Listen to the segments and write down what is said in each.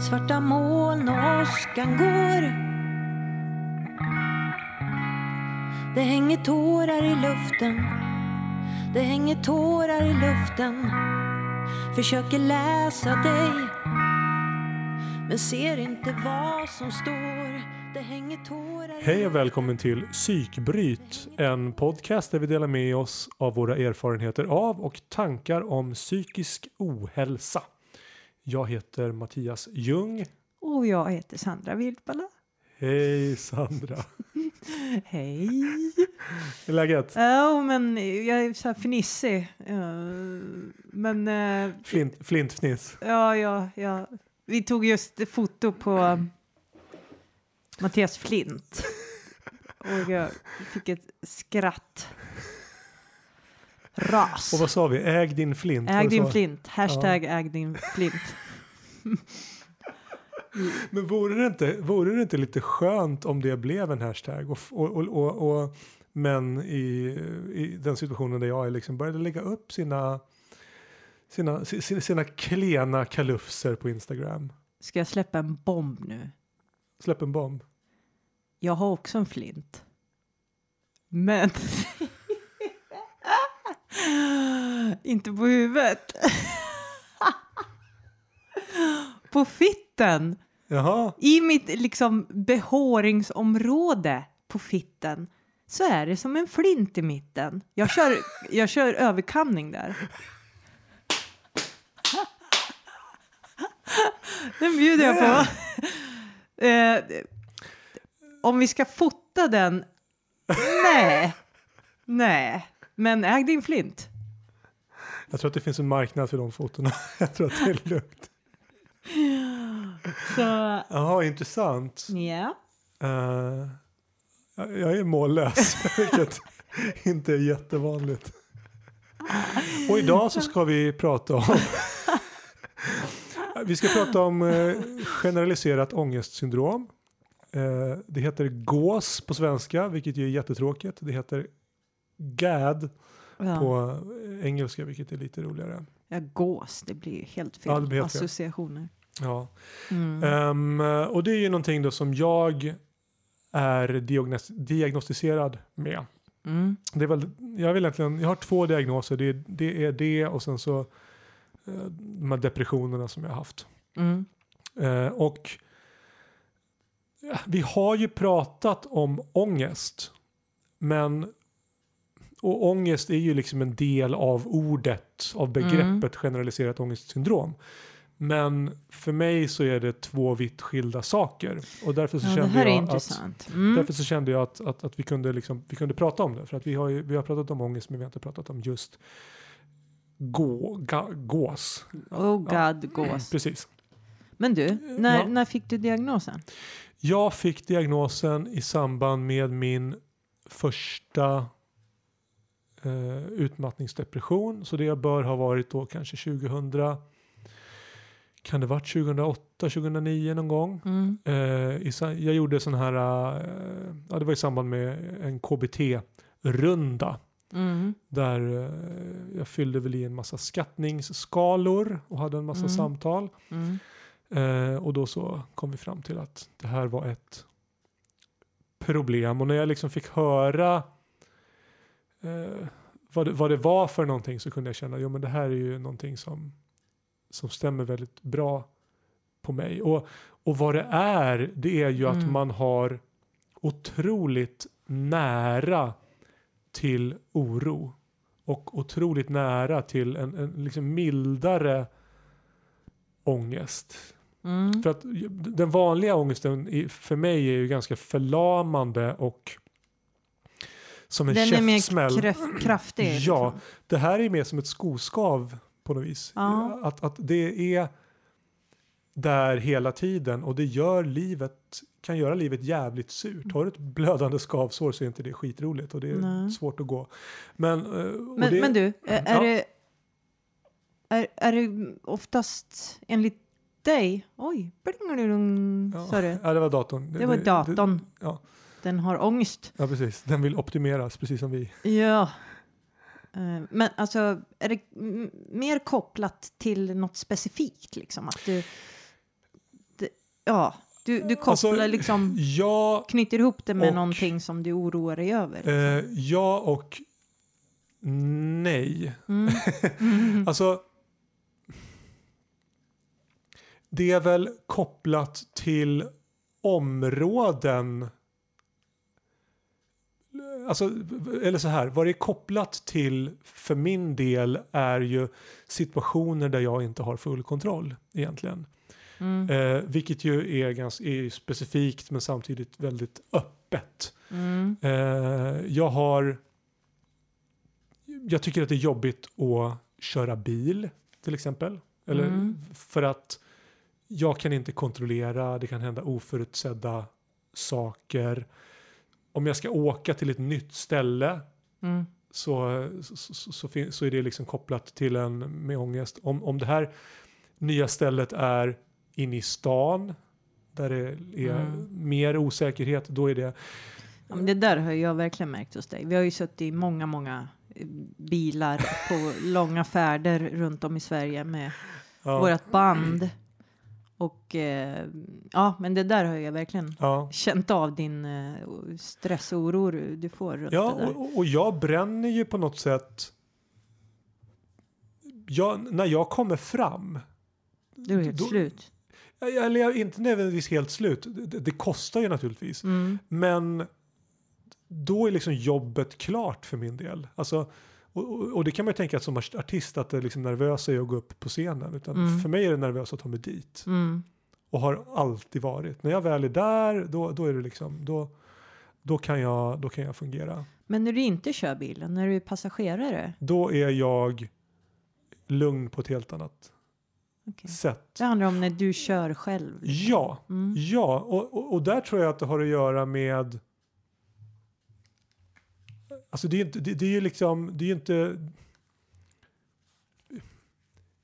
Svarta moln och åskan går. Det hänger tårar i luften. Det hänger tårar i luften. Försöker läsa dig. Men ser inte vad som står. Det hänger tårar i Hej och välkommen till Psykbryt, en podcast där vi delar med oss av våra erfarenheter av och tankar om psykisk ohälsa. Jag heter Mattias Ljung. Och jag heter Sandra Wildballa. Hej Sandra! Hej! Hur är läget? Ja, men jag är så här fnissig. Ja, men eh, Flint, flintfniss. ja, ja, ja, vi tog just foto på Mattias Flint. Och jag fick ett skratt. Ras. Och vad sa vi? Äg din flint. Äg din flint. Hashtag äg din flint. Men vore det, inte, vore det inte lite skönt om det blev en hashtag? Och, och, och, och, men i, i den situationen där jag är liksom började lägga upp sina, sina, sina, sina klena kalufser på Instagram. Ska jag släppa en bomb nu? Släpp en bomb. Jag har också en flint. Men... Inte på huvudet. på fitten. Jaha, I mitt liksom behåringsområde på fitten så är det som en flint i mitten. Jag kör, jag kör överkamning där. Den bjuder jag på. Eh, om vi ska fota den? Nej. Nej. Men äg din flint. jag tror att det finns en marknad för de fotona. jag tror att det är lugnt. Så, Jaha, intressant. ja. Eh, jag jag är mållös, vilket inte är jättevanligt. Och idag så ska vi prata om Vi ska prata om eh, generaliserat ångestsyndrom. Eh, det heter GÅS på svenska, vilket ju är jättetråkigt. Det heter GAD ja. på engelska, vilket är lite roligare. Ja, gås, det blir helt fel. Ja, blir helt fel. Associationer. Ja. Mm. Ehm, och det är ju någonting då som jag är diagnos- diagnostiserad med. Mm. Det är väl, jag, vill egentligen, jag har två diagnoser. Det är det, är det och sen så eh, de här depressionerna som jag har haft. Mm. Eh, och vi har ju pratat om ångest. Men och ångest är ju liksom en del av ordet, av begreppet Mm. generaliserat ångestsyndrom. Men för mig så är det två vitt skilda saker. Och därför så Ja, kände jag att. Mm. Därför så kände jag att, att, att vi, kunde liksom, vi kunde prata om det. För att vi har, ju, vi har pratat om ångest men vi har inte pratat om just gå, ga, gås. Oh god, gås. Precis. Men du, när, Ja. när fick du diagnosen? Jag fick diagnosen i samband med min första eh, utmattningsdepression. Så det bör ha varit då kanske 2000 kan det varit 2008, 2009 någon gång. Mm. Eh, i, jag gjorde sån här, eh, ja det var i samband med en KBT-runda. Mm. Där eh, jag fyllde väl i en massa skattningsskalor och hade en massa Mm. samtal. Mm. Eh, och då så kom vi fram till att det här var ett problem. Och när jag liksom fick höra eh, vad, det, vad det var för någonting så kunde jag känna att det här är ju någonting som, som stämmer väldigt bra på mig. Och, och vad det är, det är ju att Mm. man har otroligt nära till oro. Och otroligt nära till en, en liksom mildare ångest. Mm. För att den vanliga ångesten för mig är ju ganska förlamande och som en Den är mer käftsmäll. kraftig. Ja, liksom. det här är mer som ett skoskav på något vis. Ja. Att, att det är där hela tiden och det gör livet, kan göra livet jävligt surt. Har du ett blödande skavsår så är inte det skitroligt och det är Nej. svårt att gå. Men, eh, Men, det, men du, är, Ja. det, är, är det oftast enligt dig? Oj, bling, ja, sa du? ja, det var datorn. Det var datorn. ja. Den har ångest. ja, precis. Den vill optimeras precis som vi. Ja. Eh, Men alltså, är det mer kopplat till något specifikt? Liksom? Att du, ja, du, du kopplar Alltså, liksom, Ja, knyter ihop det med och- någonting som du oroar dig över. eh, ja och nej. Mm. Mm. Alltså, det är väl kopplat till områden. Alltså, eller så här, vad det är kopplat till för min del är ju situationer där jag inte har full kontroll egentligen. Mm. Eh, vilket ju är ganska är specifikt men samtidigt väldigt öppet. Mm. Eh, jag har... Jag tycker att det är jobbigt att köra bil till exempel. Eller Mm. för att jag kan inte kontrollera, det kan hända oförutsedda saker. Om jag ska åka till ett nytt ställe Mm. så, så, så, så, är det liksom kopplat till en med ångest. Om, om det här nya stället är inne i stan där det är Mm. mer osäkerhet, då är det Ja, men det där har jag verkligen märkt hos dig. Vi har ju suttit i många, många eh, bilar på långa färder runt om i Sverige med ja, vårt band. Och eh, ja, men det där har jag verkligen ja. känt av din eh, stress och oro du, får runt Ja, det där. och, och jag bränner ju på något sätt. Jag, när jag kommer fram, Du är helt då- slut. eller jag är inte nödvändigtvis helt slut, det, det kostar ju naturligtvis, Mm. men då är liksom jobbet klart för min del. Alltså, och, och, och det kan man ju tänka att som artist att det är liksom nervösa är att gå upp på scenen, utan Mm. för mig är det nervöst att ta mig dit. Mm. Och har alltid varit. När jag väl är där, då, då är det liksom, då, då, kan jag, då kan jag fungera. Men när du inte kör bilen, när du är passagerare? Då är jag lugn på ett helt annat Okej. sätt. Det handlar om när du kör själv. Ja, Mm. ja och, och, och där tror jag att det har att göra med Alltså det är ju inte, det, det är ju liksom, det är inte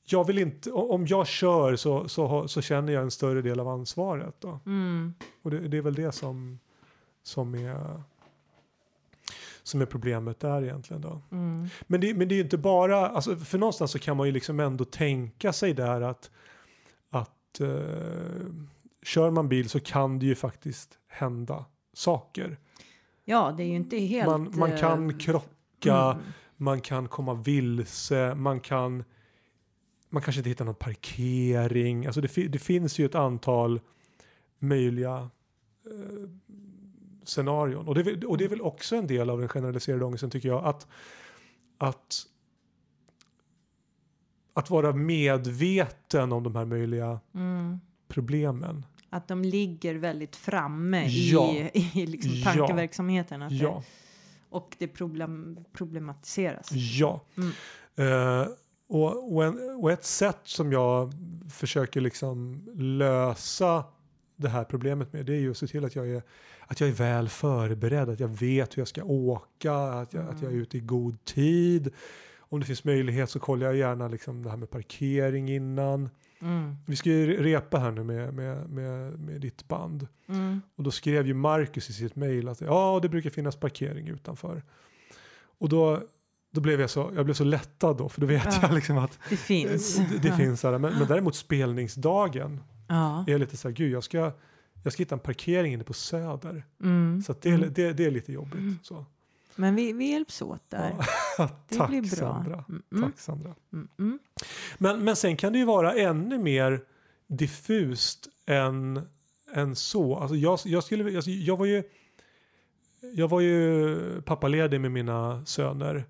jag vill inte, om jag kör så, så, så känner jag en större del av ansvaret då. Mm. Och det, det är väl det som, som är som är problemet där egentligen då. Mm. Men det, men det är ju inte bara, alltså för någonstans så kan man ju liksom ändå tänka sig där att, att eh, kör man bil så kan det ju faktiskt hända saker. Ja, det är ju inte helt... Man, man eh, kan krocka, mm. man kan komma vilse, man kan man kanske inte hittar någon parkering. Alltså det, det finns ju ett antal möjliga eh, scenarion. Och det, är väl- och det är väl också en del av den generaliserade ångesten tycker jag. Att, att, att vara medveten om de här möjliga Mm. problemen. Att de ligger väldigt framme Ja. i, i liksom tankeverksamheten. Att Ja, det, och det problem, problematiseras. ja. Mm. Eh, och, och, en, och ett sätt som jag försöker liksom lösa det här problemet med det är ju att se till att jag är, att jag är väl förberedd, att jag vet hur jag ska åka, att jag, att jag är Mm. ute i god tid. Om det finns möjlighet så kollar jag gärna liksom det här med parkering innan. Mm. Vi ska ju repa här nu med, med, med, med ditt band. Mm. Och då skrev ju Marcus i sitt mejl att ja, det brukar finnas parkering utanför. Och då, då blev jag så, jag blev så lättad då, för då vet Ja. jag liksom att Det finns. det, det finns här. Men, men däremot spelningsdagen Ja. är lite så här, gud jag ska, jag ska hitta en parkering inne på Söder. Mm. Så det, Mm. det, det är lite jobbigt. Mm. Så. Men vi, vi hjälps åt där. Ja. Det Tack blir bra. Sandra. Mm, mm, Tack Sandra. mm, mm. Men, men sen kan det ju vara ännu mer diffust än, än så. Alltså jag, jag, skulle, alltså jag var ju jag var ju pappaledig med mina söner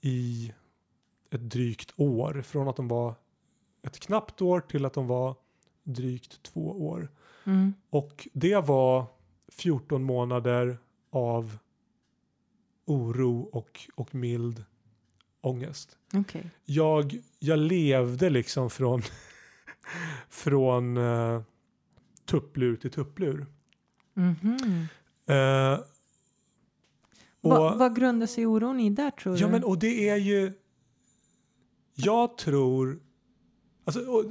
i ett drygt år. Från att de var ett knappt år till att de var drygt två år. Mm. Och det var 14 månader av oro och, och mild ångest Okej. jag, jag levde liksom från, från uh, tupplur till tupplur. Mhm. Eh, och, Va, vad grundar sig oron i där tror ja, du? men, och det är ju... Jag tror... Alltså, och,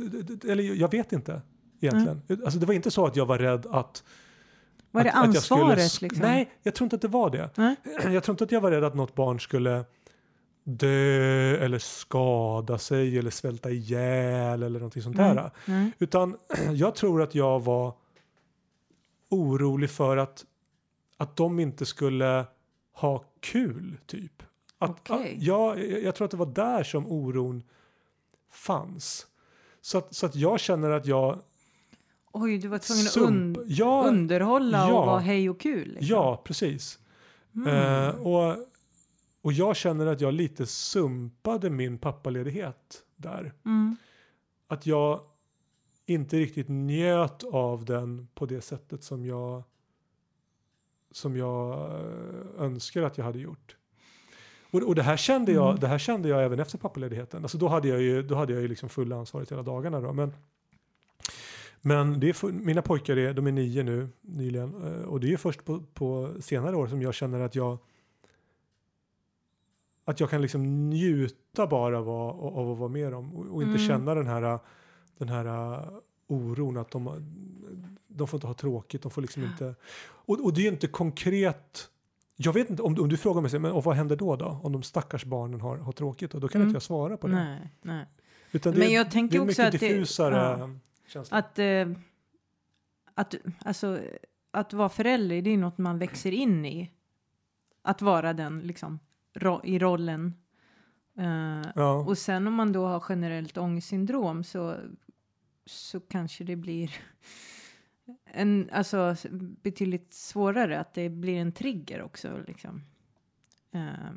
eller jag vet inte egentligen. Alltså, det var inte så att jag var rädd att... Var det att, att jag skulle ansvaret liksom? Nej, jag tror inte att det var det. Nej? Jag tror inte att jag var rädd att något barn skulle dö eller skada sig eller svälta ihjäl eller någonting sånt där. Utan jag tror att jag var orolig för att, att de inte skulle ha kul typ. Att, Okej. att, ja, jag jag tror att det var där som oron fanns. Så att, så att jag känner att jag... Oj, du var tvungen att un- ja, underhålla ja. och vara hej och kul. Liksom. ja, precis. Mm. Eh, och, och jag känner att jag lite sumpade min pappaledighet där. Mm. Att jag inte riktigt njöt av den på det sättet som jag som jag eh, önskar att jag hade gjort. Och, och det, här kände jag, Mm. det här kände jag även efter pappaledigheten. Alltså då hade jag ju, då hade jag ju liksom fulla ansvaret hela dagarna. Då. Men, men det är mina pojkar är, de är nio nu nyligen. eh, Och det är först på, på senare år som jag känner att jag att jag kan liksom njuta bara av, av, att vara med dem och, och inte Mm. känna den här, den här oron att de, de får inte ha tråkigt, de får liksom inte... Och, och det är ju inte konkret... Jag vet inte, om, om du frågar mig, men, och vad händer då då? Om de stackars barnen har, har tråkigt? Då, då kan Mm. inte jag svara på det. Nej, nej. Utan det, Men är- jag tänker det är en också mycket att det- diffusare ja. Känsla. Att, eh, att, alltså, att vara förälder, det är något man växer in i. Att vara den liksom, ro, i rollen. Eh, ja. och sen om man då har generellt ångestsyndrom så, så kanske det blir en, alltså, betydligt svårare. Att det blir en trigger också. Liksom. Eh,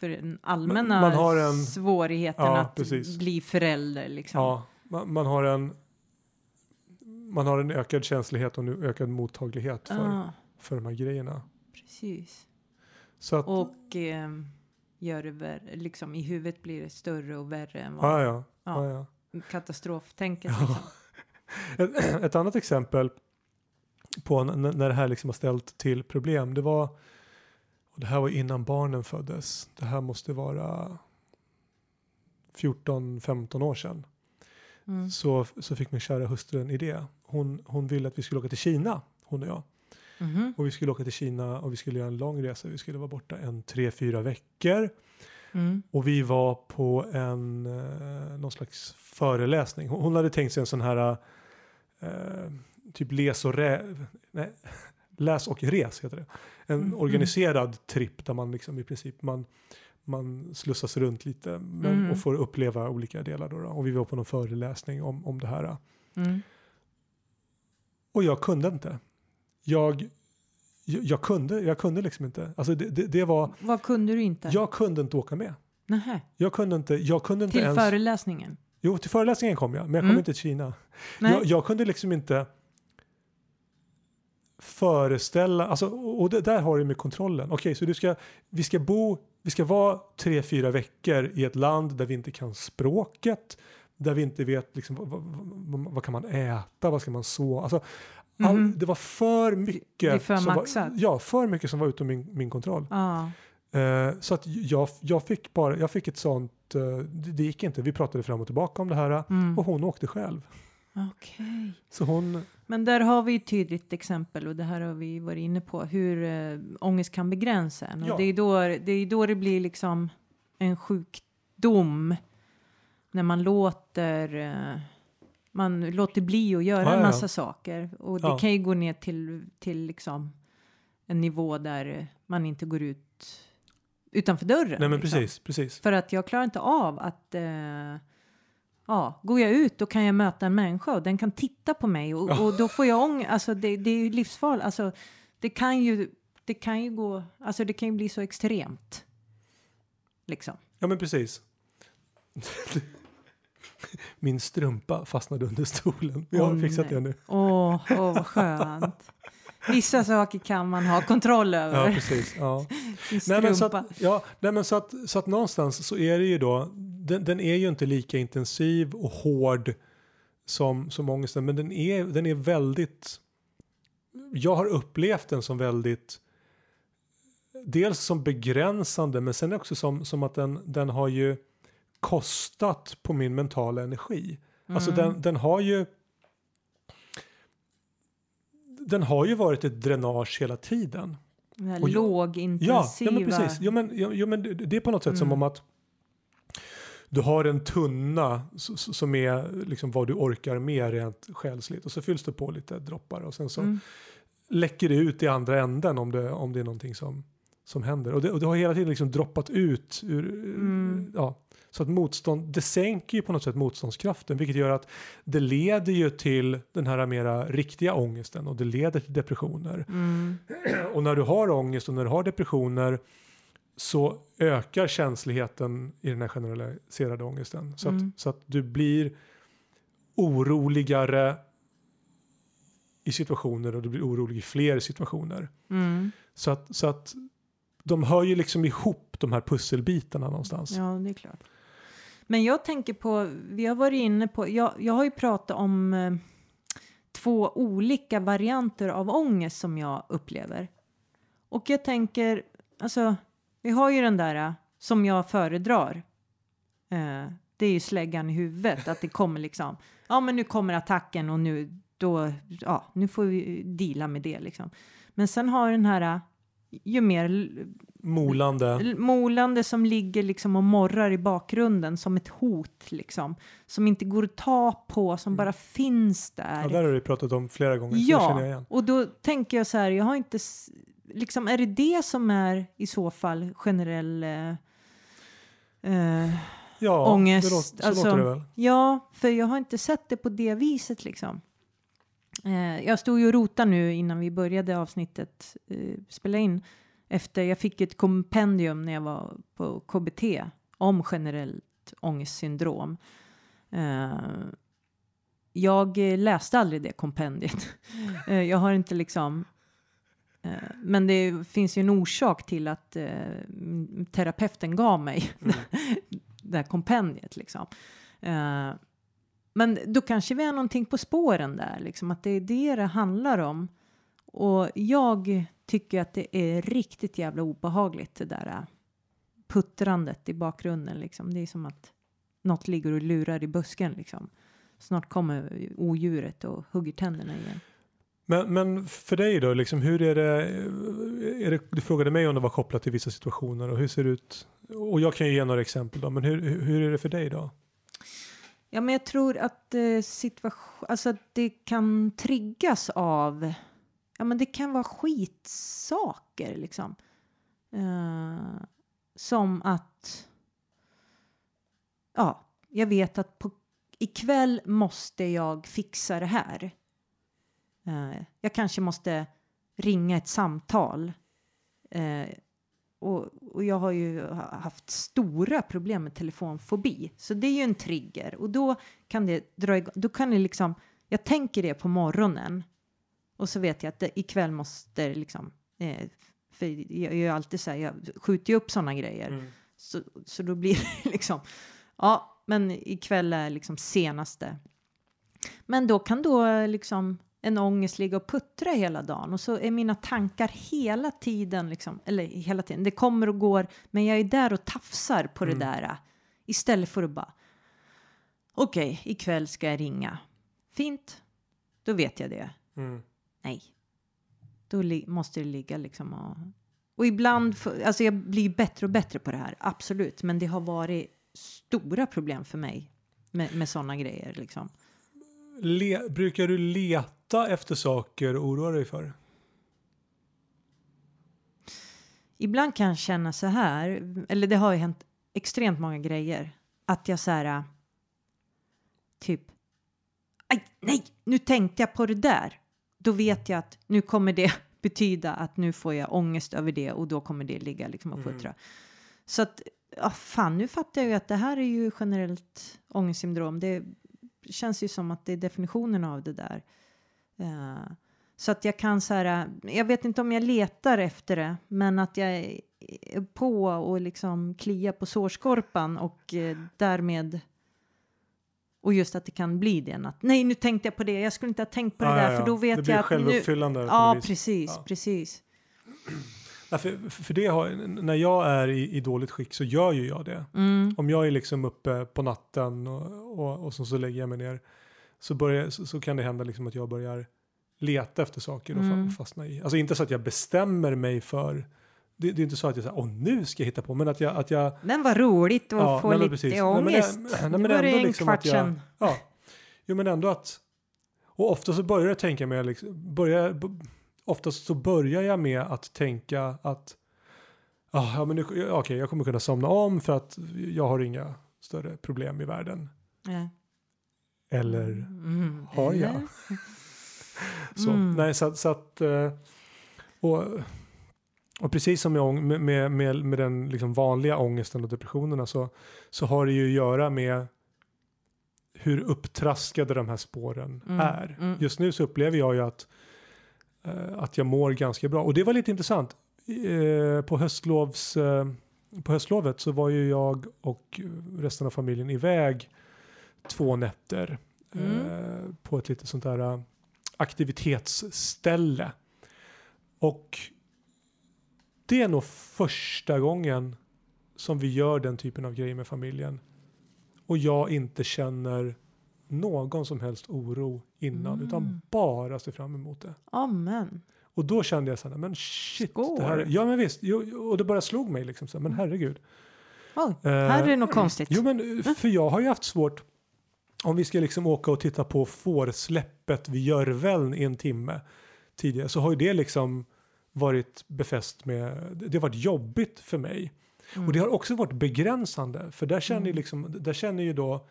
för den allmänna Man har en- svårigheten Ja, att precis. bli förälder. Liksom. ja, man, man har en man har en ökad känslighet och en ökad mottaglighet för, Ja, för de här grejerna. precis. Att, Och eh, gör det värre, liksom i huvudet blir det större och värre än vad ja, ja, Ja. ja. Ja, katastroftänket Ja. liksom. Ett, ett annat exempel på när det här liksom har ställt till problem, det var och det här var innan barnen föddes. Det här måste vara 14-15 år sedan. Mm. Så, så fick min kära hustru en idé. Hon, hon ville att vi skulle åka till Kina, hon och jag. Mhm. Och vi skulle åka till Kina och vi skulle göra en lång resa. Vi skulle vara borta en tre, fyra veckor. Mm. Och vi var på en eh, någon slags föreläsning. Hon, hade tänkt sig en sån här eh, typ les och, re, nej, läs och res heter det. En Mm, organiserad tripp där man liksom i princip man, man slussas runt lite men, Mm. och får uppleva olika delar. Då, då. Och vi var på någon föreläsning om, om det här. Mm. Och jag kunde inte. Jag, jag, kunde, jag kunde liksom inte. Alltså det, det, det var, Vad kunde du inte? jag kunde inte åka med. Nähä. Jag kunde inte, jag kunde inte Till ens. föreläsningen? Jo, till föreläsningen kom jag, men jag kom Mm. inte till Kina. Jag, jag kunde liksom inte föreställa, alltså, och det, där har du med kontrollen. Okej, så du ska, vi ska bo, vi ska vara tre, fyra veckor i ett land där vi inte kan språket, där vi inte vet liksom, vad, vad, vad, kan man äta, vad ska man sova, alltså, all, Mhm. det var för mycket. det är för som var, maxat. ja, för mycket som var utom min, min kontroll. Ja. Eh, så att jag, jag fick bara, jag fick ett sånt, eh, det, det gick inte, vi pratade fram och tillbaka om det här Mm. och hon åkte själv. Okej. Så hon, Men där har vi ett tydligt exempel och det här har vi varit inne på hur äh, ångest kan begränsa en. Och Ja. det, är då, det är då det blir liksom en sjukdom när man låter eh, man låter bli att göra Ja, en ja. massa saker. Och det Ja. kan ju gå ner till, till liksom en nivå där man inte går ut utanför dörren. nej men liksom. precis, precis. För att jag klarar inte av att eh, ja, går jag ut då kan jag möta en människa och den kan titta på mig och, och då får jag ångest. Alltså det, det är ju livsfarligt. Alltså det kan ju, det kan ju gå, alltså det kan ju bli så extremt. Liksom. Ja men precis. Min strumpa fastnade under stolen. Jag har Åh, fixat nej. det nu. Åh, åh vad skönt. Vissa saker kan man ha kontroll över. Ja precis. Ja. Nej, men så, att, ja, nej, men så, att, så att någonstans så är det ju då, den, den är ju inte lika intensiv och hård som, som ångesten, men den är, den är väldigt, jag har upplevt den som väldigt, dels som begränsande, men sen också som, som att den, den har ju kostat på min mentala energi. Alltså Mm. den, den har ju den har ju varit ett dränage hela tiden. Den här jag- Ja, lågintensiva. ja men precis. Ja, men, ja, men det- är på något sätt som Mm. om att du har en tunna som är liksom vad du orkar med rent själsligt och så fylls det på lite droppar och sen så Mm. läcker det ut i andra änden om det, om det är någonting som, som händer. Och det, och det har hela tiden liksom droppat ut ur, Mm. ja, så att motstånd, det sänker ju på något sätt motståndskraften vilket gör att det leder ju till den här mera riktiga ångesten och det leder till depressioner. Mm. Och när du har ångest och när du har depressioner så ökar känsligheten i den här generaliserade ångesten. Så, Mm. att, så att du blir oroligare i situationer och du blir orolig i fler situationer. Mm. Så att, så att de hör ju liksom ihop de här pusselbitarna någonstans. Ja, det är klart. Men jag tänker på, vi har varit inne på, jag, jag har ju pratat om eh, två olika varianter av ångest som jag upplever. Och jag tänker, alltså, vi har ju den där eh, som jag föredrar. Eh, det är ju släggan i huvudet, att det kommer liksom, ja men nu kommer attacken och nu, då, ja, nu får vi deala med det liksom. Men sen har den här, eh, ju mer Molande. Molande som ligger liksom och morrar i bakgrunden som ett hot liksom. Som inte går att ta på, som bara finns där. Mm. Ja, där har du pratat om flera gånger. Ja, och då tänker jag så här, jag har inte, liksom är det det som är i så fall generell eh, eh, Ja, ångest, låter, så alltså- låter det väl. Ja, för jag har inte sett det på det viset liksom. Eh, jag stod ju och rotade nu innan vi började avsnittet eh, spela in. Efter jag fick ett kompendium när jag var på KBT om generellt ångestsyndrom. Eh, jag läste aldrig det kompendiet. Eh, jag har inte liksom men det finns ju en orsak till att eh, terapeuten gav mig det här kompendiet liksom. Eh, men då kanske vi har någonting på spåren där, liksom att det är det det handlar om. Och jag tycker att det är riktigt jävla obehagligt det där eh, puttrandet i bakgrunden liksom. Det är som att något ligger och lurar i busken liksom. Snart kommer odjuret och hugger tänderna igen. Men, men för dig då, liksom, hur är det, eh, är det? Du frågade mig om det var kopplat till vissa situationer och hur ser det ut? Och jag kan ju ge några exempel då, men hur, hur är det för dig då? Ja, men jag tror att eh, situation, alltså att det kan triggas av, ja men det kan vara skitsaker liksom. Eh, som att, ja, jag vet att på, ikväll måste jag fixa det här. Eh, jag kanske måste ringa ett samtal. Eh, och, och jag har ju ha- haft stora problem med telefonfobi. Så det är ju en trigger. Och då kan det dra igång, då kan det liksom, jag tänker det på morgonen. Och så vet jag att det, ikväll måste det liksom, eh, för jag ju alltid så här, jag skjuter ju upp sådana grejer. Så, så då blir det liksom, ja, men ikväll är liksom senaste. Men då kan då liksom en ångest ligga och puttra hela dagen och så är mina tankar hela tiden liksom, eller hela tiden, det kommer och går, men jag är där och tafsar på det där äh, istället för att bara okej, ikväll ska jag ringa. Fint, då vet jag det. Mm. Nej, då måste det ligga liksom och, och ibland, alltså jag blir bättre och bättre på det här, absolut, men det har varit stora problem för mig med, med sådana grejer liksom. Le, brukar du leta efter saker och oroa dig för? Ibland kan jag känna så här, eller det har ju hänt extremt många grejer, att jag så här, typ, aj, nej, nu tänkte jag på det där. Då vet jag att nu kommer det betyda att nu får jag ångest över det och då kommer det ligga liksom och puttra. Så att, ja, fan, nu fattar jag ju att det här är ju generellt ångestsyndrom. Det känns ju som att det är definitionen av det där. Eh, så att jag kan så här, jag vet inte om jag letar efter det, men att jag är på och liksom klia på sårskorpan och eh, därmed och just att det kan bli det att nej nu tänkte jag på det, jag skulle inte ha tänkt på det Ja, där ja, för ja. då vet det blir jag att nu... självuppfyllande. på Ja, något vis. precis, Ja. precis. För, för det har, när jag är i, i dåligt skick så gör ju jag det. Mm, Om jag är liksom uppe på natten och, och, och så, så lägger jag mig ner så, börjar, så, så kan det hända liksom att jag börjar leta efter saker och Mm. fa- fastna i. Alltså inte så att jag bestämmer mig för det, det är inte så att jag säger åh nu ska jag hitta på men att jag, att jag Men vad roligt att Ja, få nej, men lite precis. Nej, men ångest. nej, men var det ändå en liksom kvart sedan. Ja, jo men ändå att och ofta så börjar jag tänka mig, liksom, börjar, oftast så börjar jag med att tänka att ah, ja, men nu, okej, jag kommer kunna somna om för att jag har inga större problem i världen. Ja. Eller Mm. har jag? Eller? Så, Mm. nej, så, att- så att, eh, och, och precis som med, med, med, med, den liksom vanliga ångesten och depressionerna så, så har det ju att göra med hur upptraskade de här spåren Mm, är. mm. Just nu så upplever jag ju att, att jag mår ganska bra. Och det var lite intressant. Eh, på, höstlovs, eh, på höstlovet så var ju jag och resten av familjen iväg två nätter Mm. eh, på ett lite sånt där eh, aktivitetsställe. Och det är nog första gången som vi gör den typen av grejer med familjen. Och jag inte känner någon som helst oro innan Mm. utan bara ser fram emot det. Amen. Och då kände jag så här, men shit. Skål. Det här, ja men visst, och det bara slog mig liksom så här, men herregud. Oj, Eh, här är det något konstigt. Jo men eh, för jag har ju haft svårt om vi ska liksom åka och titta på fårsläppet vid Görveln i en timme tidigare så har ju det liksom varit befäst med, det har varit jobbigt för mig. Mm. Och det har också varit begränsande för där känner, Mm. liksom, där känner ju då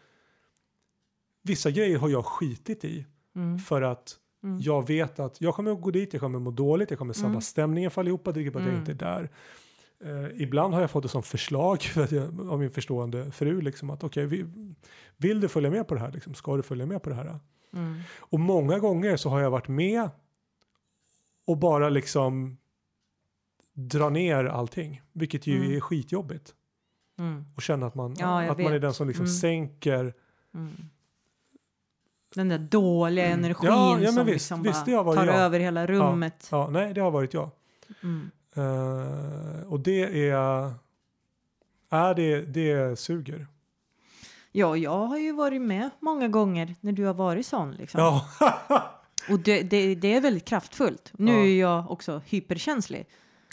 vissa grejer har jag skitit i Mm. för att Mm. jag vet att jag kommer att gå dit, jag kommer må dåligt, jag kommer sabba Mm. stämningen för allihopa, bara att jag Mm. inte är där. Eh, ibland har jag fått det som förslag för att jag, av min förstående fru, liksom, att okej, vi, vill du följa med på det här? Liksom, ska du följa med på det här? Mm. Och många gånger så har jag varit med och bara liksom dra ner allting, vilket ju Mm. är skitjobbigt. Mm. Och känna att man, Ja, att man är den som liksom Mm. sänker. Mm. Den där dåliga Mm. energin Ja, ja, men som visst, liksom visst, bara tar jag. över hela rummet. Ja, nej, det har varit jag. Mm. Eh, och det är, är det, det suger. Ja, jag har ju varit med många gånger när du har varit sån. Liksom. Ja, Och det, det, det är väldigt kraftfullt. Nu Ja. är jag också hyperkänslig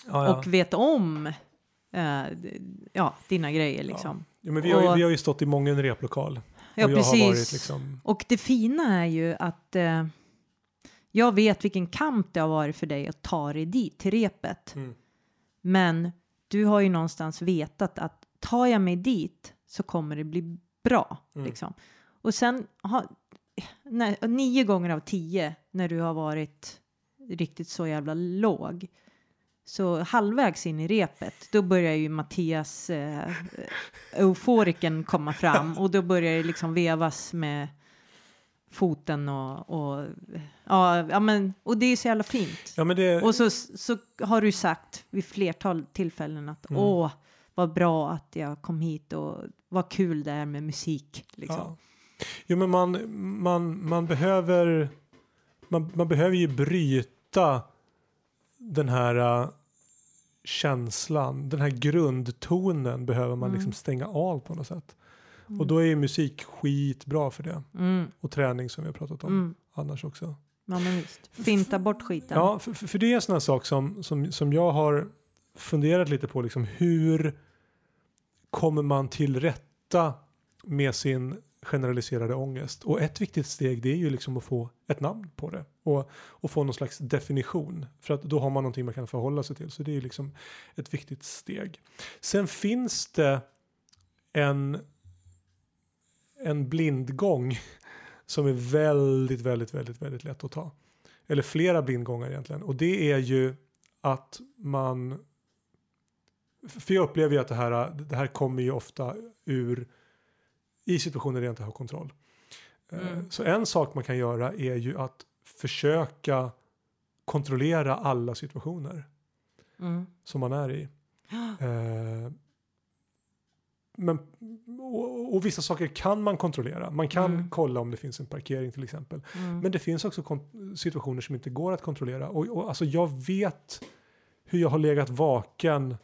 ja, ja. och vet om eh, ja, dina grejer. Liksom. ja men vi, har ju, och- vi har ju stått i många en replokal. Ja, och jag precis. har varit liksom, Och det fina är ju att eh, jag vet vilken kamp det har varit för dig att ta dig dit, till repet. mm, Men du har ju någonstans vetat att tar jag mig dit så kommer det bli bra. Mm. Liksom. Och sen har, när, nio gånger av tio när du har varit riktigt så jävla låg så halvvägs in i repet då börjar ju Mattias eh, euforiken komma fram och då börjar det liksom vevas med foten och, och ja, ja men och det är så jävla fint. ja men det, Och så, så har du sagt vid flertal tillfällen att Mm. åh, vad bra att jag kom hit och vad kul det är med musik. Liksom. ja. Jo men man, man, man behöver, man, man behöver ju bryta den här äh, känslan, den här grundtonen behöver man Mm. liksom stänga av på något sätt. Mm. Och då är ju musik skitbra för det. Mm, Och träning som vi har pratat om mm. annars också. Ja, men visst. Finta bort skiten. Ja, för, för för det är en sån här sak som, som, som jag har funderat lite på. Liksom, hur kommer man till rätta med sin generaliserade ångest? Och ett viktigt steg det är ju liksom att få ett namn på det. Och, och få någon slags definition. För att då har man någonting man kan förhålla sig till. Så det är ju liksom ett viktigt steg. Sen finns det en, en blindgång som är väldigt, väldigt, väldigt, väldigt lätt att ta. Eller flera blindgångar egentligen. Och det är ju att man... För jag upplever ju att det här, det här kommer ju ofta ur i situationer där jag inte har kontroll. Eh, Mm. Så en sak man kan göra är ju att försöka kontrollera alla situationer Mm. som man är i. Eh, men, och, och vissa saker kan man kontrollera. Man kan Mm. kolla om det finns en parkering till exempel. Mm. Men det finns också situationer som inte går att kontrollera. Och, och alltså jag vet hur jag har legat vaken.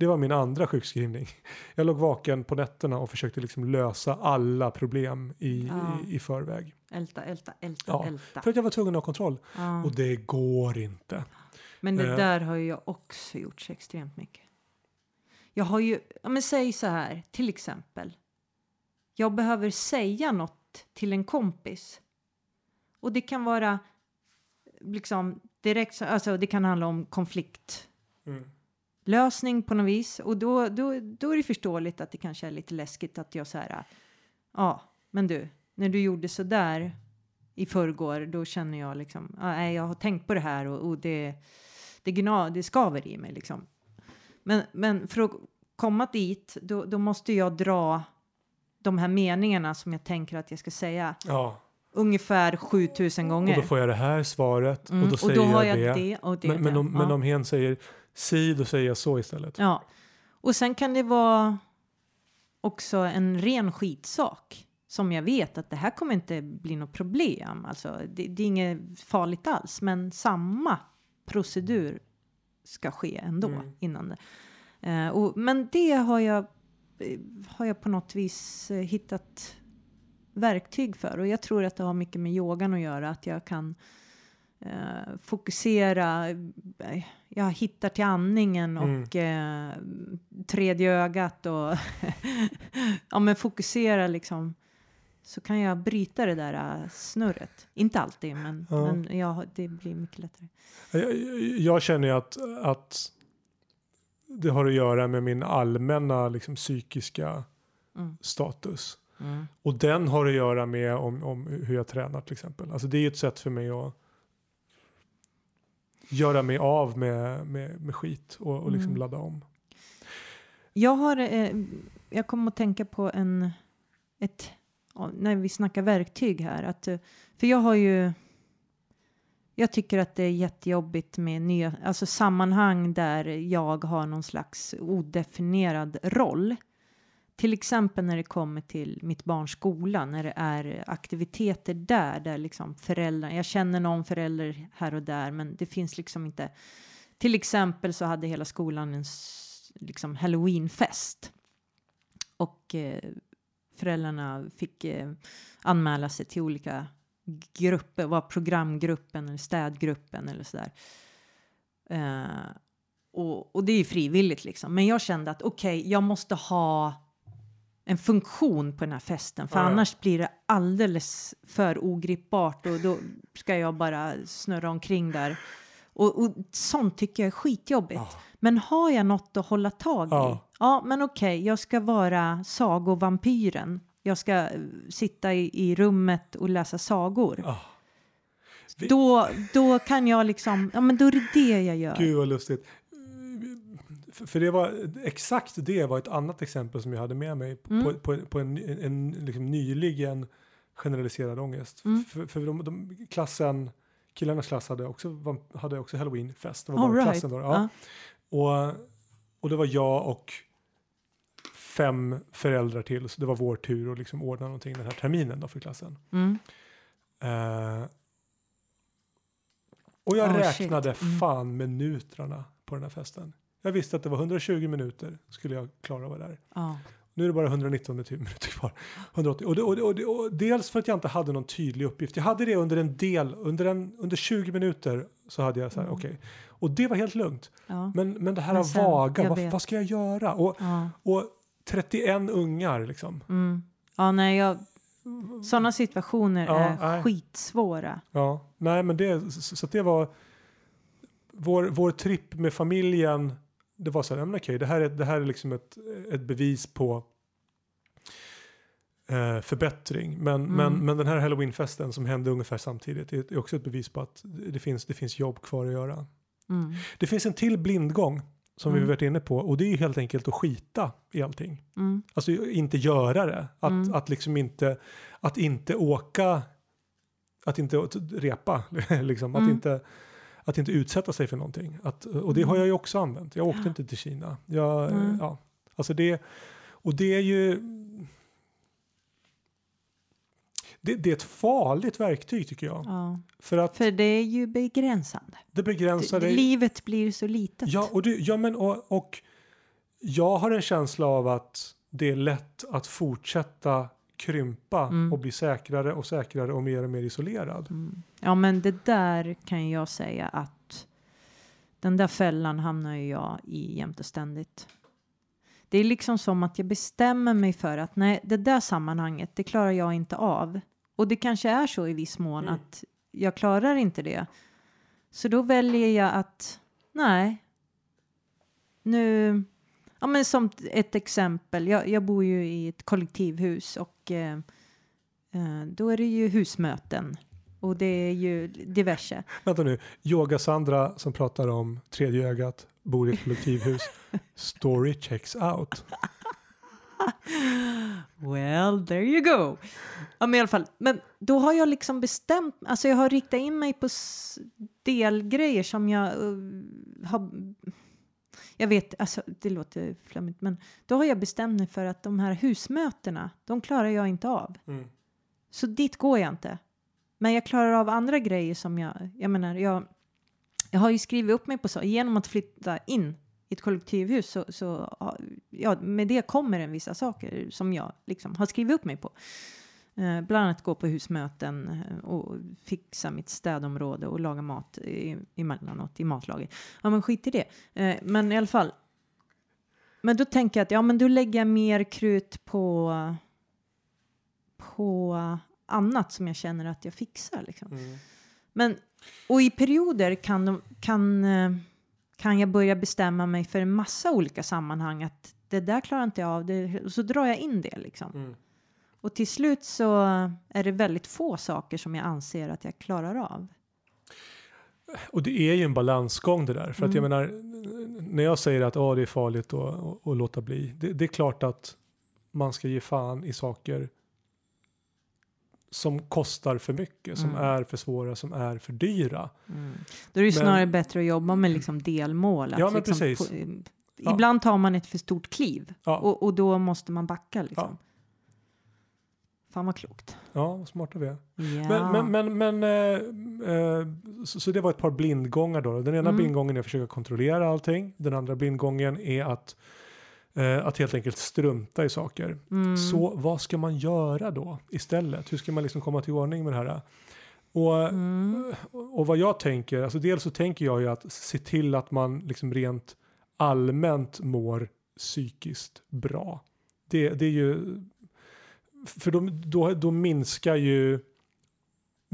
Det var min andra sjukskrivning. Jag låg vaken på nätterna och försökte liksom lösa alla problem i, Ja. i, i förväg. Älta, älta, älta, Ja, älta. För att jag var tvungen att ha kontroll. Ja. Och det går inte. Men det Eh. där har ju jag också gjort så extremt mycket. Jag har ju, men säg så här, till exempel. Jag behöver säga något till en kompis. Och det kan vara liksom direkt, så- alltså det kan handla om konflikt Mm. Lösning på något vis. Och då, då, då är det förståeligt att det kanske är lite läskigt att jag så här, ja, men du, när du gjorde så där i förrgår, då känner jag liksom, ja, nej, jag har tänkt på det här och, och det, det, gna, det skaver i mig liksom. Men, men för att komma dit, då, då måste jag dra de här meningarna som jag tänker att jag ska säga Ja, ungefär 7000 gånger. och då får jag det här svaret Mm, och då säger då har jag, jag det. det och det. Men, men, om, men Ja. om hen säger si, då säger jag så istället. Ja, och sen kan det vara också en ren skitsak som jag vet att det här kommer inte bli något problem. Alltså, det, det är inget farligt alls, men samma procedur ska ske ändå Mm. innan det. Eh, och, men det har jag, eh, har jag på något vis eh, hittat verktyg för och jag tror att det har mycket med yogan att göra, att jag kan eh, fokusera, eh, jag hittar till andningen och eh, tredje ögat och ja men fokusera liksom så kan jag bryta det där eh, snurret. Inte alltid men, Ja. men ja, det blir mycket lättare. Jag, jag känner ju att, att det har att göra med min allmänna liksom, psykiska Mm. status. Mm. Och den har att göra med om, om hur jag tränar till exempel. Alltså det är ju ett sätt för mig att göra mig av med, med, med skit och, och liksom Mm. ladda om. Jag har, eh, jag kommer att tänka på en, ett, när vi snackar verktyg här, att, eh, för jag har ju, jag tycker att det är jättejobbigt med nya, alltså sammanhang där jag har någon slags odefinierad roll. Till exempel när det kommer till mitt barns skola, när det är aktiviteter där, där liksom föräldrar, jag känner någon förälder här och där, men det finns liksom inte. Till exempel så hade hela skolan en liksom halloweenfest. Och eh, föräldrarna fick eh, anmäla sig till olika grupper, var programgruppen eller städgruppen eller sådär. Eh, och, och det är ju frivilligt liksom. Men jag kände att okej, jag måste ha en funktion på den här festen för Ja, annars blir det alldeles för ogripbart och då ska jag bara snurra omkring där. Och, och sånt tycker jag är skitjobbigt. Ja. Men har jag något att hålla tag i? Ja. Ja, men okej, jag ska vara sagovampyren. Jag ska eh, sitta i, i rummet och läsa sagor. Vi- Då, då kan jag liksom, ja men då är det det jag gör. Gud vad lustigt. För det var exakt det var ett annat exempel som jag hade med mig Mm. på, på, på en, en, en liksom nyligen generaliserad ångest. Mm. För, för de, de, klassen, killarnas klass hade också, hade också halloweenfest. Det var bara right. klassen då. Ja. Ja. Och, och det var jag och fem föräldrar till. Så det var vår tur att liksom ordna någonting den här terminen då för klassen. Mm. Eh, och jag Oh, räknade shit. Mm. fan minuterna på den här festen. Jag visste att det var 120 minuter skulle jag klara att vara där. Ja. Nu är det bara 119 ty- minuter kvar. 180. Och, det, och, det, och, det, och dels för att jag inte hade någon tydlig uppgift. Jag hade det under en del, under, en, under 20 minuter så hade jag så här, Mm. okej. Och det var helt lugnt. Ja. Men, men det här Men sen, vaga, vad, vad ska jag göra? Och, Ja. och 31 ungar liksom. Mm. ja, nej, jag, sådana situationer Ja, är nej. skitsvåra. Ja, nej men det, så, så det var vår, vår tripp med familjen. Det var så här, men okej, det här är, det här är liksom ett, ett bevis på eh, förbättring. Men, Mm. men, men den här halloweenfesten som hände ungefär samtidigt är, är också ett bevis på att det finns, det finns jobb kvar att göra. Mm. Det finns en till blindgång som vi Mm. varit inne på och det är ju helt enkelt att skita i allting. Mm. Alltså inte göra det. Att, Mm. att liksom inte, att inte åka, att inte repa, liksom. Att, Mm. inte, att inte utsätta sig för någonting. Att, och det har jag ju också använt. Jag åkte inte till Kina. Jag, Mm. ja, alltså det, och det är ju, det, det är ett farligt verktyg tycker jag. Ja. För att För det är ju begränsande. det begränsar dig. livet blir så litet. Ja, och, du, ja men, och, och jag har en känsla av att det är lätt att fortsätta krympa Mm. och bli säkrare och säkrare och mer och mer isolerad. Mm. Ja, men det där kan jag säga att den där fällan hamnar ju jag i jämt och ständigt. Det är liksom som att jag bestämmer mig för att nej, det där sammanhanget, det klarar jag inte av. Och det kanske är så i viss mån Mm. att jag klarar inte det. Så då väljer jag att, nej, nu, ja men som ett exempel, jag, jag bor ju i ett kollektivhus och eh, eh, då är det ju husmöten och det är ju diverse. Vänta nu, Yoga-Sandra som pratar om tredje ögat, bor i ett kollektivhus. Story checks out. Well, there you go. Ja, men i alla fall. Men då har jag liksom bestämt, alltså jag har riktat in mig på delgrejer som jag uh, har, jag vet, alltså det låter flummigt, men då har jag bestämt mig för att de här husmötena, de klarar jag inte av. Mm. Så dit går jag inte. Men jag klarar av andra grejer som jag, jag menar, jag, jag har ju skrivit upp mig på så, genom att flytta in i ett kollektivhus så, så ja, med det kommer en vissa saker som jag liksom har skrivit upp mig på. Eh, bland annat gå på husmöten eh, och fixa mitt städområde och laga mat i, emellanåt i matlaget. Ja, men skit i det. Eh, men i alla fall. Men då tänker jag att ja, men då lägger jag mer krut på på annat som jag känner att jag fixar. Liksom. Mm. Men, och i perioder kan, de, kan, kan jag börja bestämma mig för en massa olika sammanhang att det där klarar inte jag av, det, och så drar jag in det liksom. Mm. Och till slut så är det väldigt få saker som jag anser att jag klarar av. Och det är ju en balansgång det där. För att jag Mm. menar, när jag säger att oh, det är farligt att, låta bli. Det, det är klart att man ska ge fan i saker som kostar för mycket, som Mm. är för svåra, som är för dyra. Då är det ju Men- snarare bättre att jobba med liksom delmål. Ja, men liksom precis. på- Ja. Ibland tar man ett för stort kliv Ja, och, och då måste man backa. Liksom. Ja. Fan vad klokt. ja vad smarta vi är. Ja. Men, men, men, men eh, eh, så, så det var ett par blindgångar då. Den ena Mm. blindgången är att försöka kontrollera allting. Den andra blindgången är att, eh, att helt enkelt strunta i saker. Mm. Så vad ska man göra då istället? Hur ska man liksom komma till ordning med det här? Och, Mm. och vad jag tänker, alltså dels så tänker jag ju att se till att man liksom rent allmänt mår psykiskt bra. Det, det är ju, för då, då, då minskar ju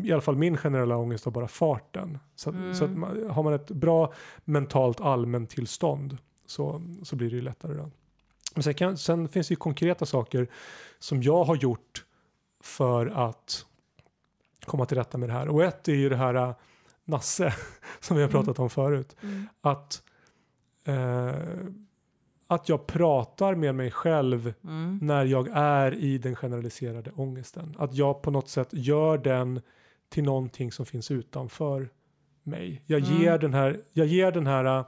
i alla fall min generella ångest av bara farten. Så, Mm. så man, har man ett bra mentalt allmäntillstånd så, så blir det ju lättare. Då. Men sen, kan, sen finns det ju konkreta saker som jag har gjort för att komma till rätta med det här. Och ett är ju det här äh, Nasse som vi har Mm. pratat om förut. Mm. Att, eh, att jag pratar med mig själv Mm. när jag är i den generaliserade ångesten. Att jag på något sätt gör den till någonting som finns utanför mig. Jag Mm. ger den här, jag ger den här, äh,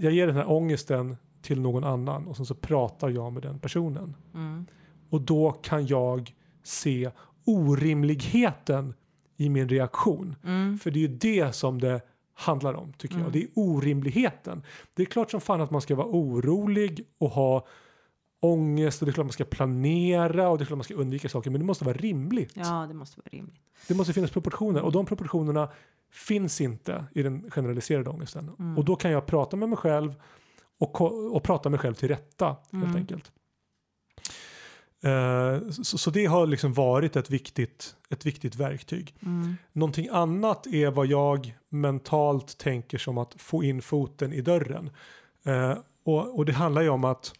jag ger den här ångesten till någon annan och sen så pratar jag med den personen. Mm. Och då kan jag se orimligheten i min reaktion. Mm. För det är ju det som det handlar om tycker Mm. jag. Det är orimligheten. Det är klart som fan att man ska vara orolig och ha ångest och det är klart man ska planera och det är klart man ska undvika saker men det måste vara rimligt. Ja, det måste vara rimligt. Det måste finnas proportioner och de proportionerna finns inte i den generaliserade ångesten. Mm. Och då kan jag prata med mig själv och, och prata mig själv till rätta helt Mm. enkelt. Eh, så, så det har liksom varit ett viktigt, ett viktigt verktyg. Mm. Någonting annat är vad jag mentalt tänker som att få in foten i dörren. Eh, och, och det handlar ju om att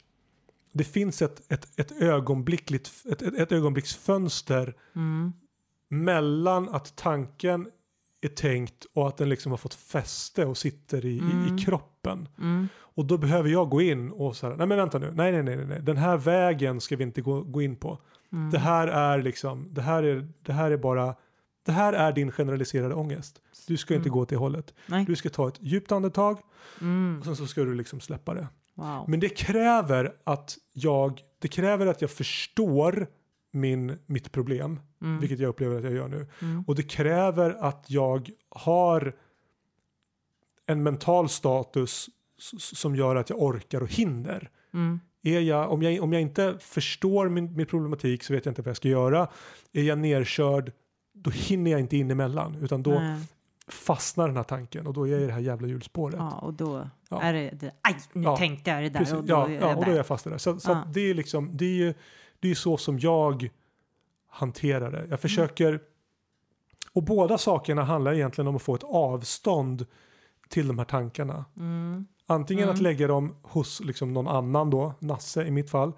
det finns ett, ett, ett, ögonblickligt, ett, ett, ett ögonblicksfönster Mm. mellan att tanken är tänkt och att den liksom har fått fäste och sitter i, i, Mm. i kroppen. Mm. Och då behöver jag gå in och så här, nej men vänta nu, nej nej nej nej, den här vägen ska vi inte gå, gå in på. Mm. Det här är liksom, det här är, det här är bara, det här är din generaliserade ångest. Du ska inte Mm. gå åt det hållet. Nej. Du ska ta ett djupt andetag Mm. och sen så ska du liksom släppa det. Wow. Men det kräver att jag, det kräver att jag förstår min, mitt problem, Mm. vilket jag upplever att jag gör nu. Mm. Och det kräver att jag har en mental status som gör att jag orkar och hinner. Mm. Är jag, om, jag, om jag inte förstår min, min problematik så vet jag inte vad jag ska göra. Är jag nerkörd då hinner jag inte in emellan utan då Nej. fastnar den här tanken och då är jag i det här jävla hjulspåret. Ja, och då Ja. är det, det aj, nu Ja, tänkte jag det där Precis, och då ja, är ja, jag och då är jag fast i det. Så, så Ja. det är liksom, det är ju det är så som jag hanterar det. Jag försöker, Och båda sakerna handlar egentligen om att få ett avstånd till de här tankarna. Mm. Antingen Mm. att lägga dem hos liksom någon annan då, Nasse i mitt fall.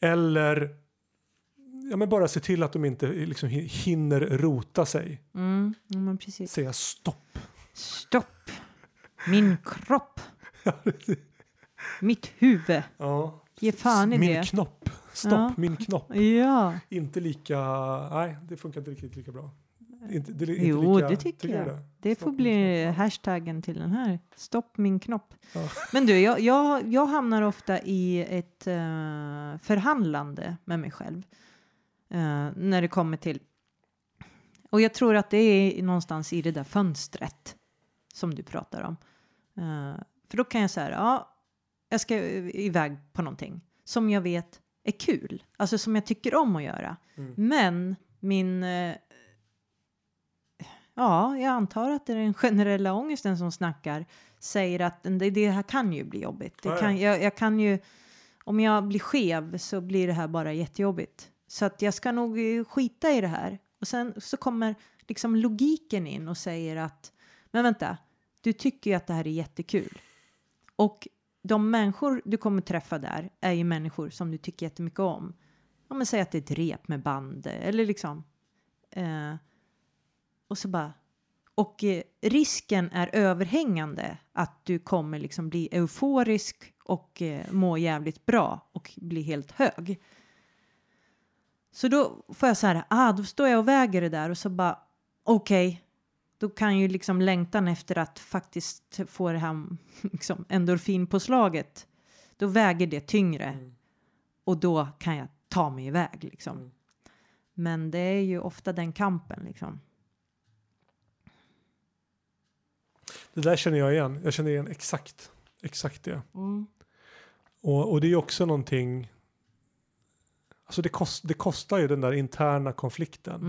Eller ja, men bara se till att de inte liksom hi- hinner rota sig. Mm. Ja. Säga stopp. Stopp! Min kropp! Mitt huvud! Ja. Ge fan i min det. knopp. Stopp, Ja. min knopp. Ja, Inte lika, nej det funkar inte riktigt lika bra. Inte, det, inte Jo, lika, det tycker du jag. det? det får bli hashtaggen till den här. Stopp min knopp. Ja. Men du, jag, jag, jag hamnar ofta i ett eh, förhandlande med mig själv. eh, när det kommer till... Och jag tror att det är någonstans i det där fönstret som du pratar om. Eh, för då kan jag säga, ja, jag ska iväg på någonting som jag vet är kul. Alltså som jag tycker om att göra. Mm. Men min... eh, Ja, jag antar att det är den generella ångesten som snackar. Säger att det, det här kan ju bli jobbigt. Det kan, jag, jag kan ju... Om jag blir skev så blir det här bara jättejobbigt. Så att jag ska nog eh, skita i det här. Och sen så kommer liksom logiken in och säger att men vänta, du tycker ju att det här är jättekul. Och de människor du kommer träffa där är ju människor som du tycker jättemycket om. Om man säger att det är ett rep med band eller liksom. Eh, och så bara. Och eh, risken är överhängande att du kommer liksom bli euforisk och eh, må jävligt bra och bli helt hög. Så då får jag så här, ah, då står jag och väger det där och så bara okej, då kan ju liksom längtan efter att faktiskt få det här liksom, endorfinpåslaget, då väger det tyngre Mm. och då kan jag ta mig iväg liksom. Mm. Men det är ju ofta den kampen liksom. Det där känner jag igen. Jag känner igen exakt, exakt det. Och, och det är ju också någonting, alltså det, kost, det kostar ju den där interna konflikten.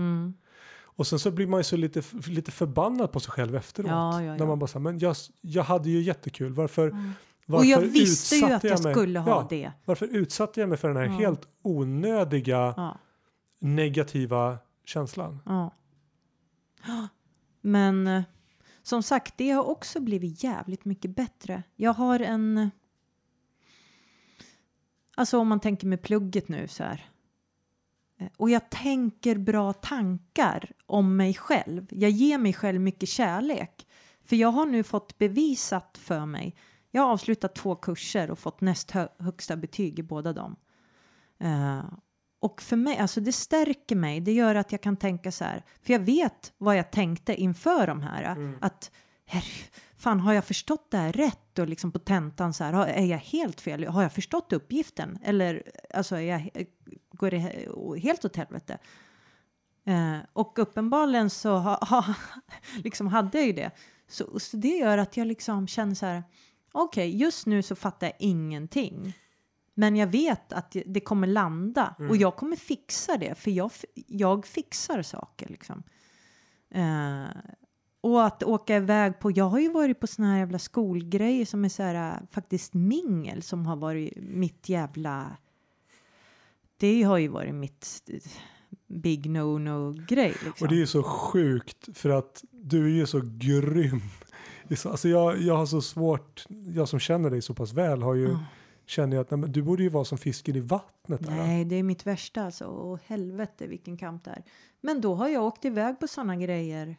Och sen så blir man ju så lite, lite förbannad på sig själv efteråt. Ja, ja, När ja. man bara säger, men jag, jag hade ju jättekul, varför, Mm. varför Och jag visste ju att jag mig- skulle ha ja, det. Varför utsatte jag mig för den här Ja. helt onödiga Ja. negativa känslan? Ja. Men eh, som sagt, det har också blivit jävligt mycket bättre. Jag har en... Alltså om man tänker med plugget nu så här. Eh, Och jag tänker bra tankar om mig själv. Jag ger mig själv mycket kärlek. För jag har nu fått bevisat för mig. Jag har avslutat två kurser och fått näst hö- högsta betyg i båda dem. Eh, och för mig, alltså det stärker mig. Det gör att jag kan tänka så här. För jag vet vad jag tänkte inför de här. Mm. Att, fan har jag förstått det här rätt? Och liksom på tentan så här, har- är jag helt fel? Har jag förstått uppgiften? Eller alltså, är jag, går det he- helt åt helvete? Eh, och uppenbarligen så ha, ha, liksom hade jag ju det. Så, så det gör att jag liksom känner så här. Okej, just nu så fattar jag ingenting. Men jag vet att det kommer landa och jag kommer fixa det för jag, jag fixar saker liksom. Eh, och att åka iväg på, jag har ju varit på såna här jävla skolgrejer som är så här äh, faktiskt mingel som har varit mitt jävla, det har ju varit mitt big no-no grej liksom. Och det är ju så sjukt för att du är ju så grym. Alltså jag, jag har så svårt, jag som känner dig så pass väl har ju, Ja. känner jag att nej, du borde ju vara som fisken i vattnet. Där. Nej, det är mitt värsta alltså. Och helvete vilken kamp det är. Men då har jag åkt iväg på sådana grejer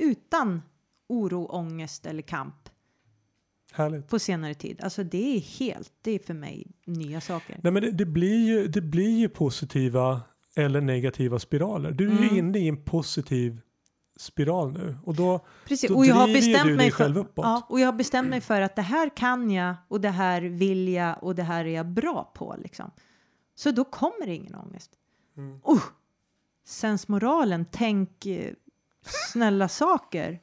utan oro, ångest eller kamp Härligt. på senare tid. Alltså det är helt, det är för mig nya saker. Nej men det, det, blir ju, det blir ju positiva eller negativa spiraler. Du är ju Mm. inne i en positiv spiral nu. Och då, Precis, då och jag har ju bestämt du mig dig för, själv uppåt. ja, och jag har bestämt mig för att det här kan jag och det här vill jag och det här är jag bra på liksom. Så då kommer det ingen ångest. Mm. Uh, sensmoralen, tänk eh, snälla saker.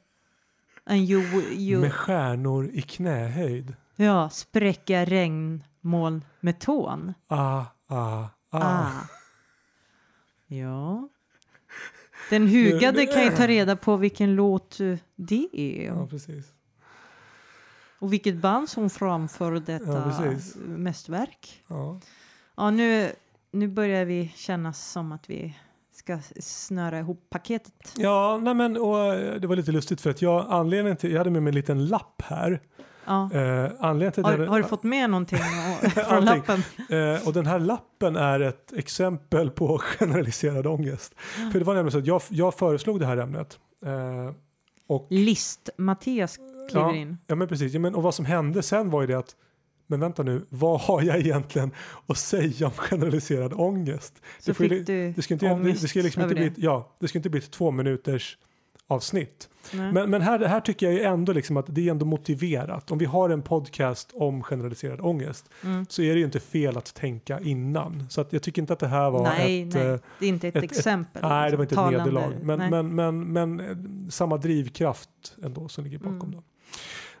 En jo, jo, Med stjärnor i knähöjd. ja, spräcka regnmoln med tån. Ah, ah, ah. Ah. Ja. Den hugade kan ju ta reda på vilken låt eh, det är. Ja, precis. Och vilket band som framför Ja, detta precis. mästerverk. Ja. Ja, nu, nu börjar vi kännas som att vi ska snöra ihop paketet. Ja, nej men och eh, det var lite lustigt för att jag, anledningen till, jag hade med mig en liten lapp här. Ja. Eh, anledningen till Har, den, har du fått med någonting från lappen? Eh, och den här lappen är ett exempel på generaliserad ångest. För det var nämligen så att jag, jag föreslog det här ämnet. Eh, och, List-Mattias kliver ja, in. ja men precis, ja, men, och vad som hände sen var ju det att men vänta nu, vad har jag egentligen att säga om generaliserad ångest? Så det, får ju fick li- du det ska inte, det, det ska liksom inte bli, det. ett- ja, det ska inte bli ett två minuters avsnitt. Nej. Men, men här, här tycker jag ju ändå liksom att det är ändå motiverat. Om vi har en podcast om generaliserad ångest Mm. så är det ju inte fel att tänka innan. Så att jag tycker inte att det här var nej, ett... nej, eh, det är inte ett, ett- ett- exempel. nej, det var inte ett Talande- nederlag. Men, men, men, men eh, samma drivkraft ändå som ligger bakom. Mm. Då.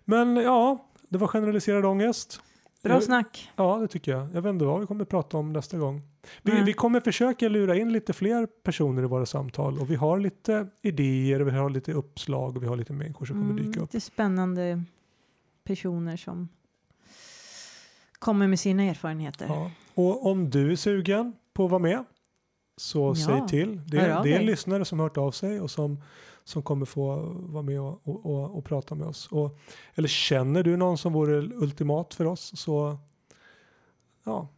Men ja, det var generaliserad ångest. Bra snack. Ja, det tycker jag. Jag vet inte vad vi kommer att prata om nästa gång. Vi, Nej. vi kommer försöka lura in lite fler personer i våra samtal och vi har lite idéer, och vi har lite uppslag och vi har lite människor som kommer Mm, dyka upp. lite spännande personer som kommer med sina erfarenheter. Ja. Och om du är sugen på att vara med så Ja, säg till. Det, av det är lyssnare som hört av sig och som, som kommer få vara med och, och, och, och prata med oss. Och, eller känner du någon som vore ultimat för oss så ja,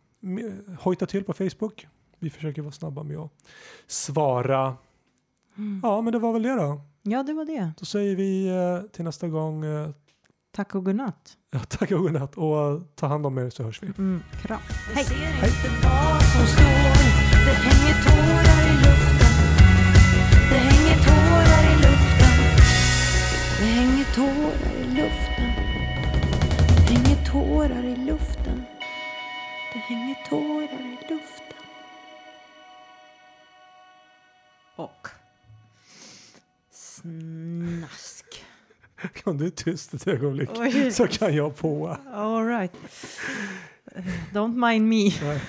hojta till på Facebook. Vi försöker vara snabba med att svara. Mm. Ja, men det var väl det då. Ja, det var det. Då säger vi eh, till nästa gång eh, Tack och godnatt. ja, tack och godnatt och ta hand om er så hörs vi. Mm, kram. Jag ser tårar i luften Det hänger tårar i luften Det hänger tårar i luften Och snask. Kan du tyst ett ögonblick Oj. så kan jag på. All right. Don't mind me. Nej.